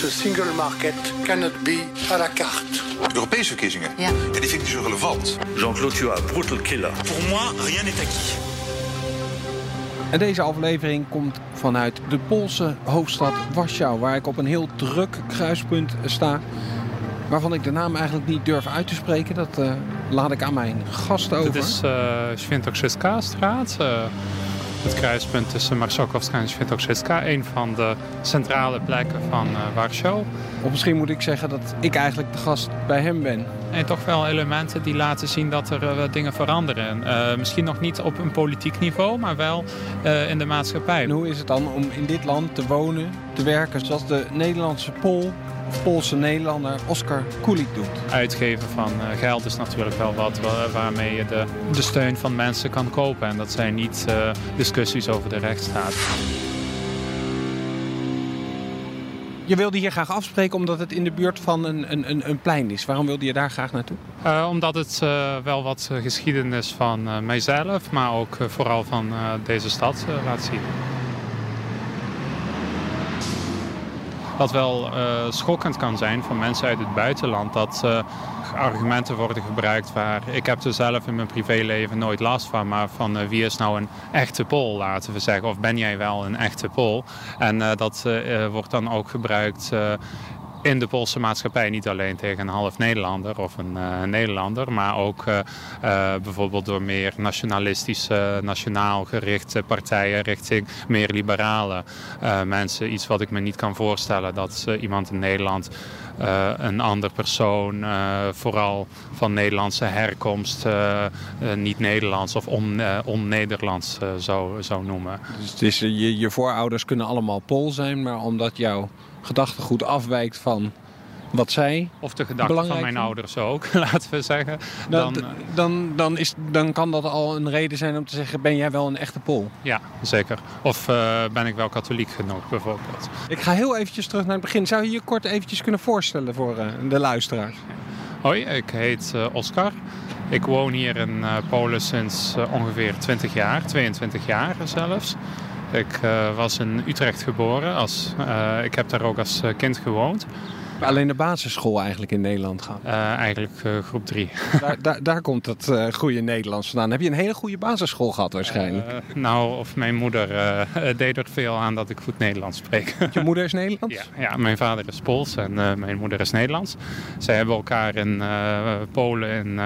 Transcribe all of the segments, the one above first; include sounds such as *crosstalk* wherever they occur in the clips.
The single market cannot be à la carte. Europese verkiezingen? Ja. die vind ik niet zo relevant. Jean-Claude, tu as brutal killer. Pour moi, rien n'est acquis. En deze aflevering komt vanuit de Poolse hoofdstad Warschau, waar ik op een heel druk kruispunt sta. Waarvan ik de naam eigenlijk niet durf uit te spreken. Dat eh, laat ik aan mijn gast over. Dit is uh, Świętokrzyska-straat. Uh, het kruispunt tussen Marszałkowska en Świętokrzyska. Een van de centrale plekken van uh, Warschau. Of misschien moet ik zeggen dat ik eigenlijk de gast bij hem ben. En toch wel elementen die laten zien dat er uh, dingen veranderen. Uh, misschien nog niet op een politiek niveau, maar wel uh, in de maatschappij. En hoe is het dan om in dit land te wonen, te werken zoals de Nederlandse Pool Poolse Nederlander Oscar Kulik doet? Uitgeven van geld is natuurlijk wel wat waarmee je de, de steun van mensen kan kopen. En dat zijn niet discussies over de rechtsstaat. Je wilde hier graag afspreken omdat het in de buurt van een, een, een plein is. Waarom wilde je daar graag naartoe? Uh, omdat het uh, wel wat geschiedenis van mijzelf, maar ook vooral van deze stad laat zien. Wat wel schokkend kan zijn voor mensen uit het buitenland, dat argumenten worden gebruikt waar ik heb er zelf in mijn privéleven nooit last van, maar van uh, wie is nou een echte Pool, laten we zeggen, of ben jij wel een echte Pool? En dat wordt dan ook gebruikt in de Poolse maatschappij. Niet alleen tegen een half Nederlander of een uh, Nederlander, maar ook uh, uh, bijvoorbeeld door meer nationalistische, nationaal gerichte partijen richting meer liberale mensen. Iets wat ik me niet kan voorstellen dat iemand in Nederland een ander persoon, vooral van Nederlandse herkomst, niet Nederlands of on, on-Nederlands zou, zou noemen. Dus je, je voorouders kunnen allemaal Pool zijn, maar omdat jouw gedachtegoed afwijkt van wat zij Of de gedachten van mijn ouders ook, *laughs* laten we zeggen. Dan, dan, dan, dan, is, dan kan dat al een reden zijn om te zeggen, ben jij wel een echte Pool? Ja, zeker. Of uh, ben ik wel katholiek genoeg, bijvoorbeeld. Ik ga heel eventjes terug naar het begin. Zou je je kort eventjes kunnen voorstellen voor uh, de luisteraars? Hoi, ik heet uh, Oscar. Ik woon hier in Polen sinds ongeveer 20 jaar, 22 jaar zelfs. Ik uh, was in Utrecht geboren. Als, uh, ik heb daar ook als kind gewoond. Alleen de basisschool eigenlijk in Nederland? Uh, eigenlijk groep 3. *laughs* Daar, daar, daar, komt het goede Nederlands vandaan. Heb je een hele goede basisschool gehad waarschijnlijk? nou, of mijn moeder *laughs* deed er veel aan dat ik goed Nederlands spreek. Je moeder is Nederlands? Ja, ja mijn vader is Pools en mijn moeder is Nederlands. Zij hebben elkaar in Polen in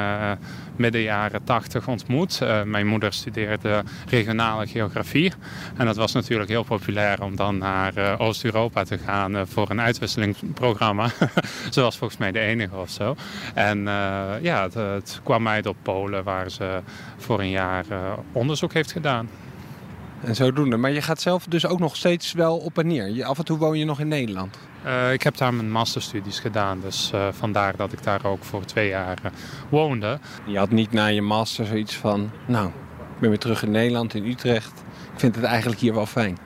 midden jaren 80 ontmoet. Uh, mijn moeder studeerde regionale geografie. En dat was natuurlijk heel populair om dan naar uh, Oost-Europa te gaan uh, voor een uitwisselingsprogramma. *laughs* ze was volgens mij de enige of zo. En ja, het, het, kwam uit op Polen waar ze voor een jaar onderzoek heeft gedaan. En zodoende. Maar je gaat zelf dus ook nog steeds wel op en neer. Je, af en toe woon je nog in Nederland. Uh, ik heb daar mijn masterstudies gedaan. Dus uh, vandaar dat ik daar ook voor twee jaar uh, woonde. Je had niet na je master zoiets van... Nou, ik ben weer terug in Nederland, in Utrecht. Ik vind het eigenlijk hier wel fijn.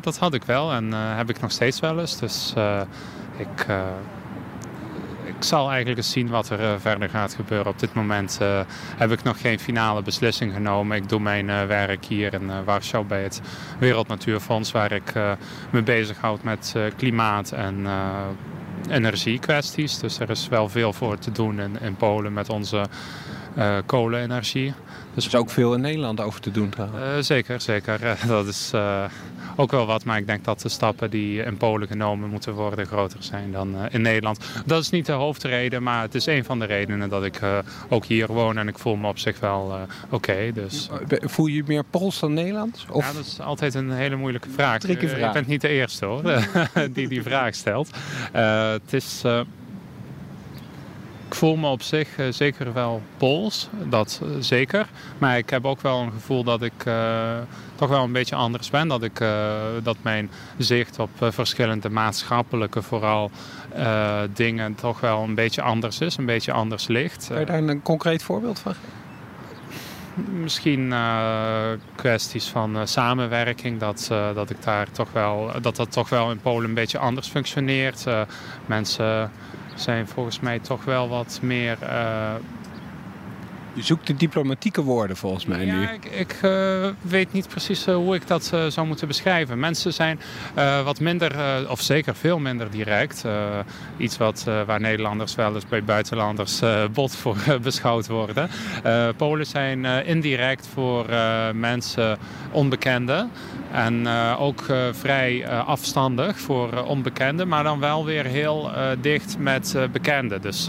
dat had ik wel en heb ik nog steeds wel eens. Dus ik ik zal eigenlijk eens zien wat er uh, verder gaat gebeuren. Op dit moment uh, heb ik nog geen finale beslissing genomen. Ik doe mijn uh, werk hier in Warschau bij het Wereld Natuurfonds... waar ik me bezighoud met klimaat en energiekwesties. Dus er is wel veel voor te doen in, in Polen met onze kolenenergie. Dus er is ook veel in Nederland over te doen trouwens. zeker, zeker. *laughs* dat is ook wel wat. Maar ik denk dat de stappen die in Polen genomen moeten worden groter zijn dan uh, in Nederland. Dat is niet de hoofdreden, maar het is een van de redenen dat ik uh, ook hier woon. En ik voel me op zich wel uh, oké. Okay, dus. Voel je je meer Pools dan Nederlands? Of? Ja, dat is altijd een hele moeilijke vraag. Tricky vraag. Je bent niet de eerste hoor, *laughs* die die vraag stelt. het is... Ik voel me op zich uh, zeker wel Pools, dat uh, zeker. Maar ik heb ook wel een gevoel dat ik uh, toch wel een beetje anders ben. Dat, ik, dat mijn zicht op verschillende maatschappelijke vooral dingen toch wel een beetje anders is. Een beetje anders ligt. Kan je daar een concreet voorbeeld van Misschien kwesties van samenwerking. Dat, dat, ik daar toch wel, dat dat toch wel in Polen een beetje anders functioneert. mensen zijn volgens mij toch wel wat meer uh, Je zoekt de diplomatieke woorden volgens mij nu. Ja, ik, ik uh, weet niet precies uh, hoe ik dat uh, zou moeten beschrijven. Mensen zijn wat minder, of zeker veel minder direct. iets wat, waar Nederlanders wel eens bij buitenlanders bot voor beschouwd worden. Polen zijn indirect voor mensen onbekenden. En ook vrij afstandig voor onbekenden, maar dan wel weer heel dicht met bekenden. Dus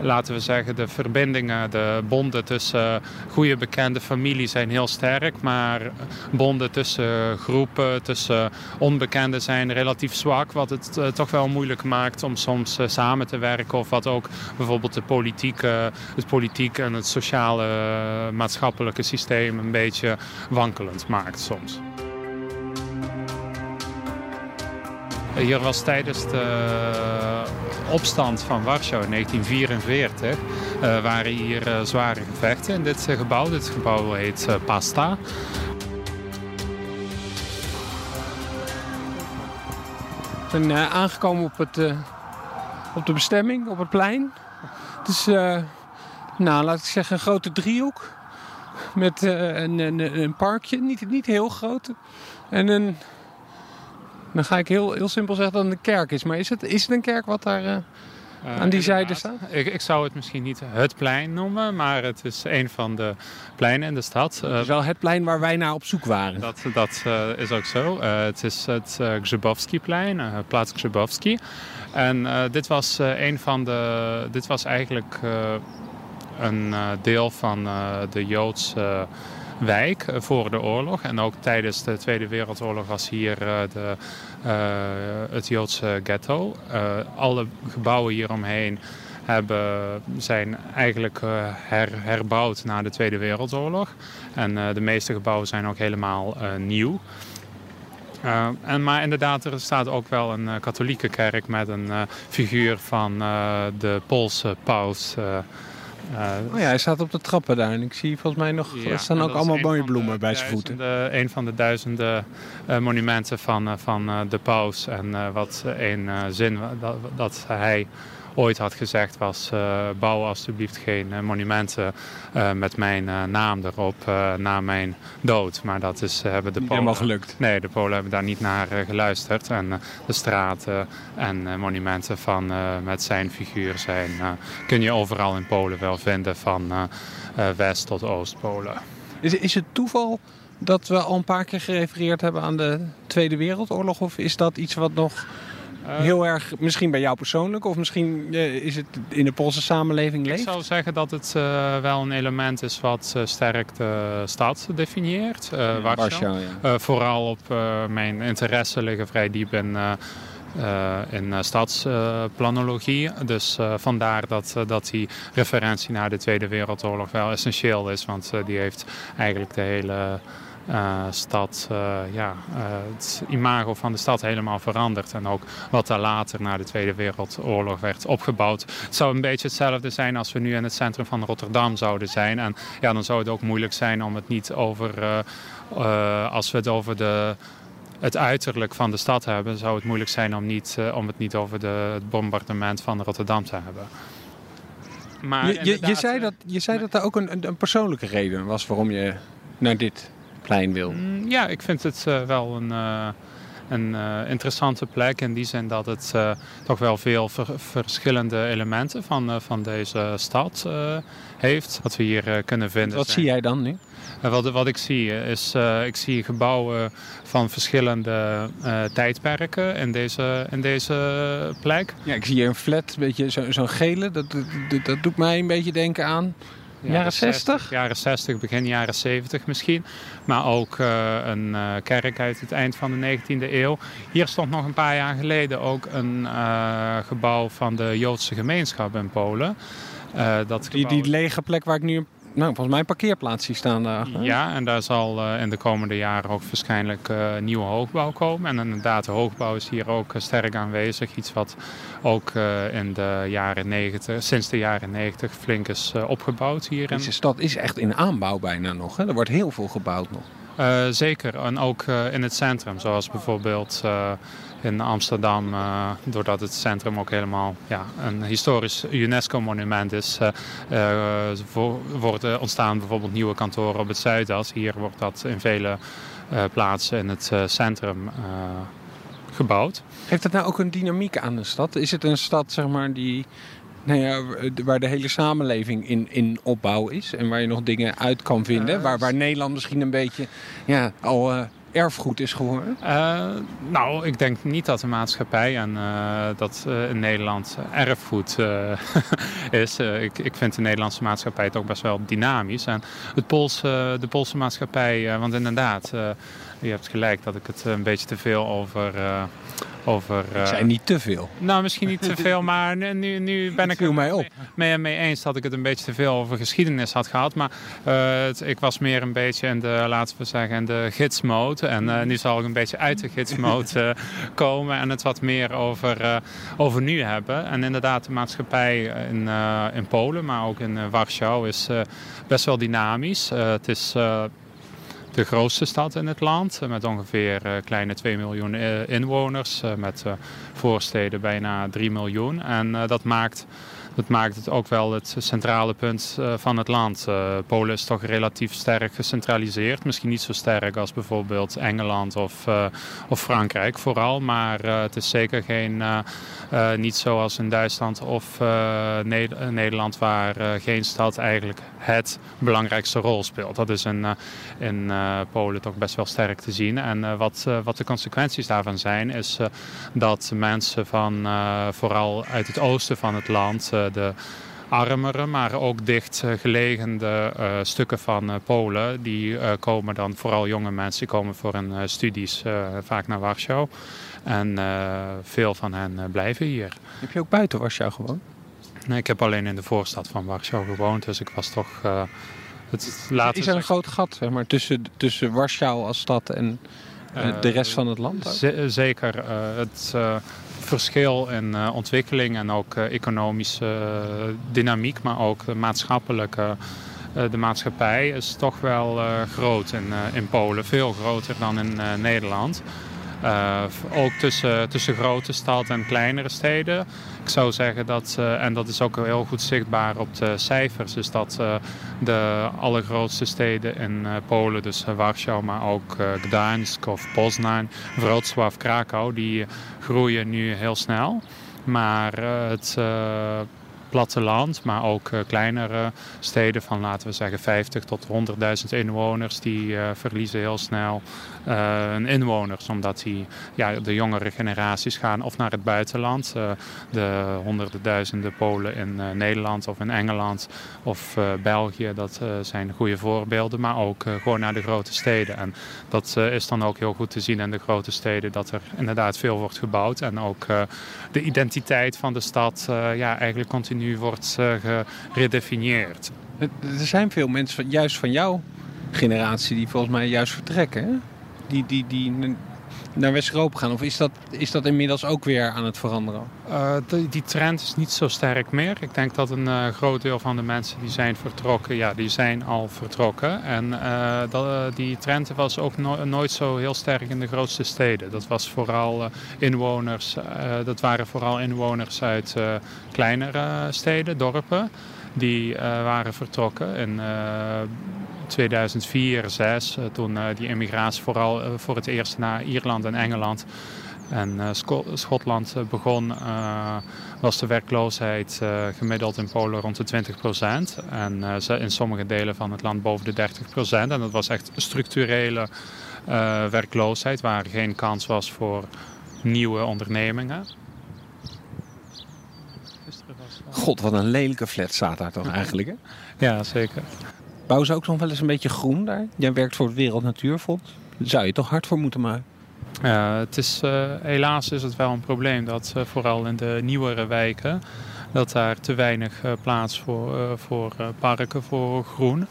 laten we zeggen, de verbindingen, de bonden tussen goede bekende familie zijn heel sterk, maar bonden tussen groepen, tussen onbekenden zijn relatief zwak, wat het uh, toch wel moeilijk maakt om soms uh, samen te werken of wat ook bijvoorbeeld de politieke, het politiek en het sociale maatschappelijke systeem een beetje wankelend maakt soms. Hier was tijdens de opstand van Warschau in 1944 uh, waren hier uh, zware gevechten in dit uh, gebouw. Dit gebouw heet Pasta. Ik ben aangekomen op, het, op de bestemming, op het plein. Het is, nou, laat ik zeggen, een grote driehoek. Met een, een, een, parkje, niet, niet heel groot. En een, dan ga ik heel, heel simpel zeggen dat het een kerk is. Maar is het, is het een kerk wat daar uh, uh, aan die zijde staat? Ik, ik, zou het misschien niet het plein noemen, maar het is een van de pleinen in de stad. Het is wel het plein waar wij naar op zoek waren. Dat, dat uh, is ook zo. het is het uh, Grzybowski-plein, plaats Grzybowski. En dit was een van de. Dit was eigenlijk een deel van de Joodse wijk eh, voor de oorlog. En ook tijdens de Tweede Wereldoorlog was hier uh, de, uh, het Joodse ghetto. alle gebouwen hieromheen hebben, zijn eigenlijk her, herbouwd na de Tweede Wereldoorlog. En de meeste gebouwen zijn ook helemaal nieuw. En, maar inderdaad, er staat ook wel een katholieke kerk met een figuur van de Poolse paus oh ja, hij staat op de trappen daar. En ik zie volgens mij nog, ja, er staan ook allemaal mooie bloemen bij zijn voeten. Een van de duizenden uh, monumenten van, uh, van de paus. En wat een zin dat, dat hij ooit had gezegd was... Uh, bouw alstublieft geen uh, monumenten uh, met mijn naam erop na mijn dood. Maar dat is, hebben de Polen... helemaal gelukt. Nee, de Polen hebben daar niet naar geluisterd. En de straten en monumenten van, met zijn figuur zijn... kun je overal in Polen wel vinden, van West tot Oost-Polen. Is, is het toeval dat we al een paar keer gerefereerd hebben aan de Tweede Wereldoorlog? Of is dat iets wat nog heel erg, misschien bij jou persoonlijk of misschien uh, is het in de Poolse samenleving leeft? Ik zou zeggen dat het uh, wel een element is wat sterk de stad definieert. Warschau. Warschau ja. vooral op mijn interesse liggen vrij diep in... Uh, in uh, stadsplanologie. Uh, dus vandaar dat, dat die referentie naar de Tweede Wereldoorlog wel essentieel is. Want die heeft eigenlijk de hele uh, stad, uh, ja, uh, het imago van de stad helemaal veranderd. En ook wat daar later na de Tweede Wereldoorlog werd opgebouwd. Het zou een beetje hetzelfde zijn als we nu in het centrum van Rotterdam zouden zijn. En ja, dan zou het ook moeilijk zijn om het niet over, als we het over de het uiterlijk van de stad hebben, zou het moeilijk zijn om, niet, om het niet over de, het bombardement van Rotterdam te hebben. Maar je, je, je, zei dat, je zei dat er ook een, een persoonlijke reden was waarom je naar dit plein wil? Mm, ja, ik vind het uh, wel een, uh, een uh, interessante plek. In die zin dat het toch wel veel ver verschillende elementen van, van deze stad heeft. Wat we hier kunnen vinden. Wat zie jij dan nu? Wat, wat, ik zie is, ik zie gebouwen van verschillende tijdperken in deze, in deze plek. Ja, ik zie hier een flat, zo'n zo gele. Dat, dat, dat, doet mij een beetje denken aan Jaren 60? Jaren 60, begin jaren 70 misschien. Maar ook uh, een uh, kerk uit het eind van de 19e eeuw. Hier stond nog een paar jaar geleden ook een uh, gebouw van de Joodse gemeenschap in Polen. dat die, die lege plek waar ik nu nou, volgens mij een parkeerplaats hier staan daar. Ja, en daar zal uh, in de komende jaren ook waarschijnlijk uh, nieuwe hoogbouw komen. En inderdaad, de hoogbouw is hier ook uh, sterk aanwezig. Iets wat ook in de jaren 90, sinds de jaren 90 flink is opgebouwd hier. Deze stad is echt in aanbouw bijna nog. Hè? Er wordt heel veel gebouwd nog. Uh, zeker, en ook in het centrum, zoals bijvoorbeeld in Amsterdam, doordat het centrum ook helemaal ja, een historisch UNESCO-monument is, worden ontstaan bijvoorbeeld nieuwe kantoren op het Zuidas. Hier wordt dat in vele plaatsen in het centrum gebouwd. Heeft dat nou ook een dynamiek aan de stad? Is het een stad zeg maar, die, nou ja, waar de hele samenleving in, in opbouw is en waar je nog dingen uit kan vinden? waar, waar Nederland misschien een beetje ja, al uh, erfgoed is geworden? Uh, nou, ik denk niet dat de maatschappij en uh, dat in Nederland erfgoed *laughs* is. ik, ik vind de Nederlandse maatschappij toch best wel dynamisch. En het Poolse, de Poolse maatschappij, want inderdaad je hebt gelijk dat ik het een beetje te veel over... Uh, over uh, zei niet te veel. Nou, misschien niet te *laughs* veel, maar nu, nu ben ik er mij op. Mee, mee eens dat ik het een beetje te veel over geschiedenis had gehad. Maar uh, het, ik was meer een beetje in de, laten we zeggen, in de gidsmode. En uh, nu zal ik een beetje uit de gidsmode *laughs* komen en het wat meer over, over nu hebben. En inderdaad, de maatschappij in, in Polen, maar ook in Warschau is best wel dynamisch. het is de grootste stad in het land. Eh, met ongeveer uh, kleine 2 miljoen eh, inwoners. met voorsteden bijna 3 miljoen. En dat maakt dat maakt het ook wel het centrale punt uh, van het land. Uh, Polen is toch relatief sterk gecentraliseerd. Misschien niet zo sterk als bijvoorbeeld Engeland of, uh, of Frankrijk vooral. Maar het is zeker geen, niet zoals in Duitsland of Nederland waar geen stad eigenlijk het belangrijkste rol speelt. Dat is in, in Polen toch best wel sterk te zien. En wat, wat de consequenties daarvan zijn is dat mensen van vooral uit het oosten van het land de armere, maar ook dicht eh, gelegen uh, stukken van uh, Polen. Die komen dan, vooral jonge mensen, die komen voor hun studies vaak naar Warschau. En veel van hen blijven hier. Heb je ook buiten Warschau gewoond? Nee, ik heb alleen in de voorstad van Warschau gewoond. Dus ik was toch... het, later Is er een groot gat zeg maar, tussen, tussen Warschau als stad en de rest van het land? zeker. het verschil in uh, ontwikkeling en ook uh, economische uh, dynamiek, maar ook maatschappelijke. de maatschappij is toch wel groot in, in Polen, veel groter dan in Nederland. Ook tussen, tussen grote stad en kleinere steden. Ik zou zeggen dat, en dat is ook heel goed zichtbaar op de cijfers, dus dat de allergrootste steden in Polen, dus Warschau, maar ook Gdańsk of Poznań, Wrocław, Krakau, die groeien nu heel snel. Maar eh, het eh, platteland, maar ook eh, kleinere steden van laten we zeggen 50 tot 100.000 inwoners, die verliezen heel snel uh, inwoners. Omdat die, ja, de jongere generaties gaan of naar het buitenland. De honderden duizenden Polen in Nederland of in Engeland of België. Dat zijn goede voorbeelden. Maar ook gewoon naar de grote steden. En dat is dan ook heel goed te zien in de grote steden. Dat er inderdaad veel wordt gebouwd. En ook de identiteit van de stad ja, eigenlijk continu wordt geredefinieerd. Er zijn veel mensen, juist van jouw generatie, die volgens mij juist vertrekken die, die, die naar West-Europa gaan? Of is dat, is dat inmiddels ook weer aan het veranderen? Uh, die, trend is niet zo sterk meer. Ik denk dat een uh, groot deel van de mensen die zijn vertrokken, ja, die zijn al vertrokken. En uh, dat, die trend was ook nooit zo heel sterk in de grootste steden. Dat was vooral inwoners, dat waren vooral inwoners uit kleinere steden, dorpen. Die waren vertrokken. En 2004, 2006, eh, toen eh, die immigratie vooral eh, voor het eerst naar Ierland en Engeland en Schotland begon, was de werkloosheid gemiddeld in Polen rond de 20 procent. En in sommige delen van het land boven de 30 procent. En dat was echt structurele werkloosheid, waar geen kans was voor nieuwe ondernemingen. God, wat een lelijke flat staat daar toch eigenlijk, hè? *laughs* Ja, zeker. Bouwen ze ook nog wel eens een beetje groen daar? Jij werkt voor het Wereld Natuurfonds. Zou je toch hard voor moeten maken? Ja, het is, uh, helaas is het wel een probleem dat uh, vooral in de nieuwere wijken... dat daar te weinig uh, plaats voor, voor parken, voor groen...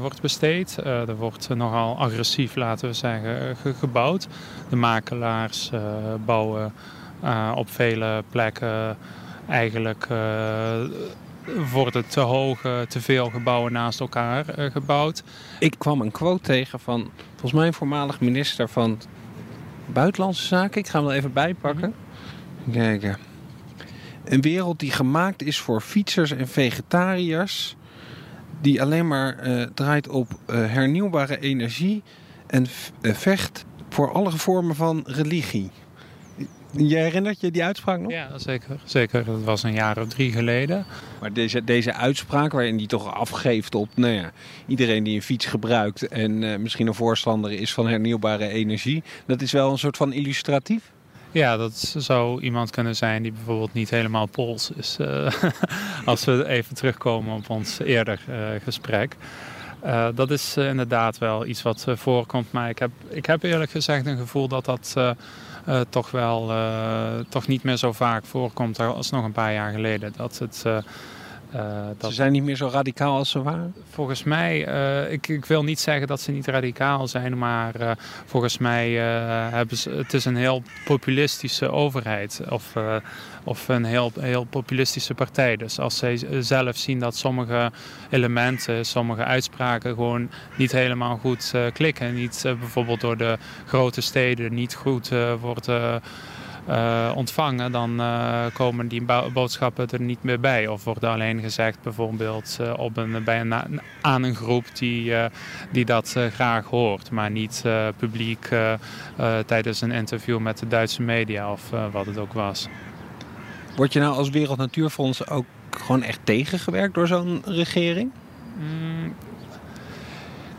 wordt besteed. er wordt nogal agressief, laten we zeggen, gebouwd. De makelaars bouwen op vele plekken eigenlijk worden te hoge, te veel gebouwen naast elkaar gebouwd. Ik kwam een quote tegen van volgens mij een voormalig minister van Buitenlandse Zaken. Ik ga hem er even bijpakken. Kijken. Een wereld die gemaakt is voor fietsers en vegetariërs. Die alleen maar uh, draait op uh, hernieuwbare energie. En vecht voor alle vormen van religie. Je herinnert je die uitspraak nog? Ja, zeker. zeker. Dat was een jaar of drie geleden. Maar deze, deze uitspraak waarin die toch afgeeft op nou ja, iedereen die een fiets gebruikt en uh, misschien een voorstander is van hernieuwbare energie, dat is wel een soort van illustratief? Ja, dat zou iemand kunnen zijn die bijvoorbeeld niet helemaal Pools is. Uh, *laughs* als we even terugkomen op ons eerder uh, gesprek. Uh, dat is inderdaad wel iets wat voorkomt. Maar ik heb, ik heb eerlijk gezegd een gevoel dat dat toch wel toch niet meer zo vaak voorkomt als nog een paar jaar geleden. Dat het, uh, dat... Ze zijn niet meer zo radicaal als ze waren? Volgens mij, ik, ik, wil niet zeggen dat ze niet radicaal zijn, maar volgens mij hebben ze, het is een heel populistische overheid. Of of een heel, heel populistische partij. Dus als zij zelf zien dat sommige elementen, sommige uitspraken gewoon niet helemaal goed klikken. Niet bijvoorbeeld door de grote steden niet goed uh, ontvangen, dan komen die boodschappen er niet meer bij. Of worden alleen gezegd bijvoorbeeld op een, bij een, aan een groep die, die dat graag hoort. Maar niet publiek tijdens een interview met de Duitse media of wat het ook was. Word je nou als Wereld Natuurfonds ook gewoon echt tegengewerkt door zo'n regering? Mm,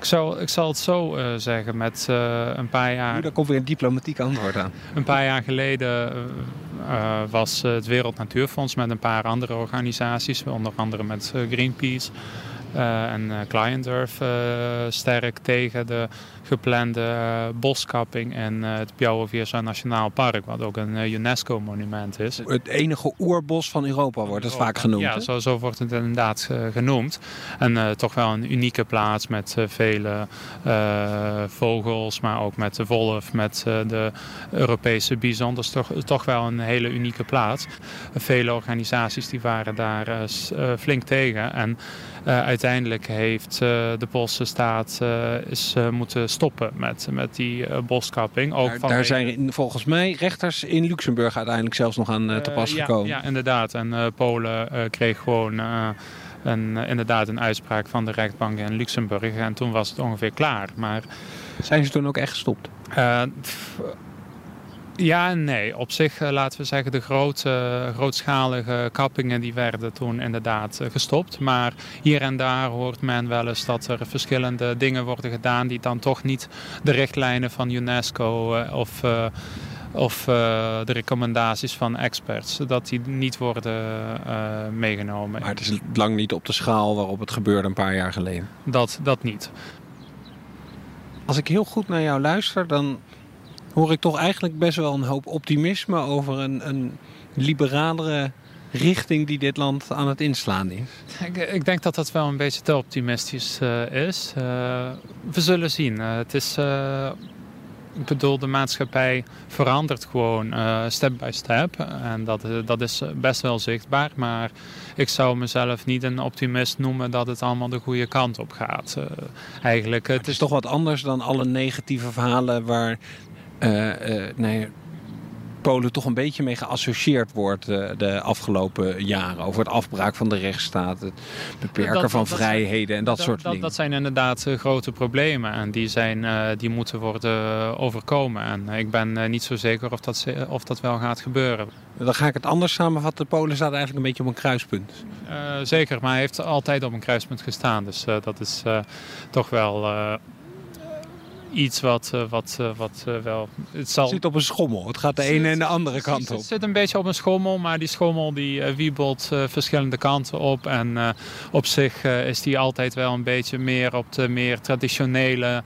ik, zou, ik zal het zo uh, zeggen, met uh, een paar jaar... Oeh, daar komt weer een diplomatiek antwoord aan. Een paar jaar geleden uh, was het Wereld Natuurfonds met een paar andere organisaties, onder andere met Greenpeace en uh, Cliendurf uh, sterk tegen de geplande boskapping in het Piauweviersa Nationaal Park, wat ook een UNESCO-monument is. Het enige oerbos van Europa wordt het vaak genoemd. Ja, zo, zo, wordt het inderdaad genoemd. En toch wel een unieke plaats met vele vogels, maar ook met de wolf, met de Europese bison. Dus toch, toch wel een hele unieke plaats. Vele organisaties die waren daar flink tegen. En uh, uiteindelijk heeft uh, de Poolse staat uh, is, moeten stoppen met, met die boskapping. Ook daar, daar zijn volgens mij rechters in Luxemburg uiteindelijk zelfs nog aan te pas ja, gekomen. Ja, inderdaad. En Polen kreeg gewoon een, inderdaad een uitspraak van de rechtbank in Luxemburg. En toen was het ongeveer klaar. Maar, zijn ze toen ook echt gestopt? Ja en nee. Op zich, uh, laten we zeggen, de grote, grootschalige kappingen die werden toen inderdaad uh, gestopt. Maar hier en daar hoort men wel eens dat er verschillende dingen worden gedaan die dan toch niet de richtlijnen van UNESCO uh, of, of de recommendaties van experts, dat die niet worden meegenomen. Maar het is lang niet op de schaal waarop het gebeurde een paar jaar geleden? Dat, dat niet. Als ik heel goed naar jou luister, dan hoor ik toch eigenlijk best wel een hoop optimisme over een, een liberalere richting die dit land aan het inslaan is? Ik, ik denk dat dat wel een beetje te optimistisch uh, is. Uh, we zullen zien. Uh, het is, ik bedoel, de maatschappij verandert gewoon step by step. En dat, dat is best wel zichtbaar. Maar ik zou mezelf niet een optimist noemen dat het allemaal de goede kant op gaat. eigenlijk, het, het is toch wat anders dan alle negatieve verhalen waar nee, Polen toch een beetje mee geassocieerd wordt uh, de afgelopen jaren. Over het afbraak van de rechtsstaat, het beperken van vrijheden en dat, soort dingen. Dat zijn inderdaad grote problemen en die, zijn, die moeten worden overkomen. En ik ben niet zo zeker of dat, of dat wel gaat gebeuren. Dan ga ik het anders samenvatten. Polen staat eigenlijk een beetje op een kruispunt. zeker, maar hij heeft altijd op een kruispunt gestaan. Dus dat is toch wel iets wat, uh, wat, uh, wat uh, wel... Het zal... zit op een schommel. Het gaat de ene en de andere kant op. Het zit een beetje op een schommel, maar die schommel die wiebelt verschillende kanten op. En op zich is die altijd wel een beetje meer op de meer traditionele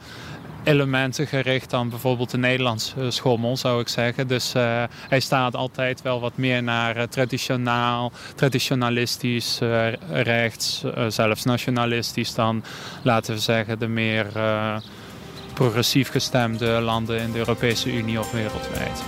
elementen gericht dan bijvoorbeeld de Nederlandse schommel, zou ik zeggen. Dus uh, hij staat altijd wel wat meer naar uh, traditionaal, traditionalistisch, uh, rechts, zelfs nationalistisch dan, laten we zeggen, de meer progressief gestemde landen in de Europese Unie of wereldwijd.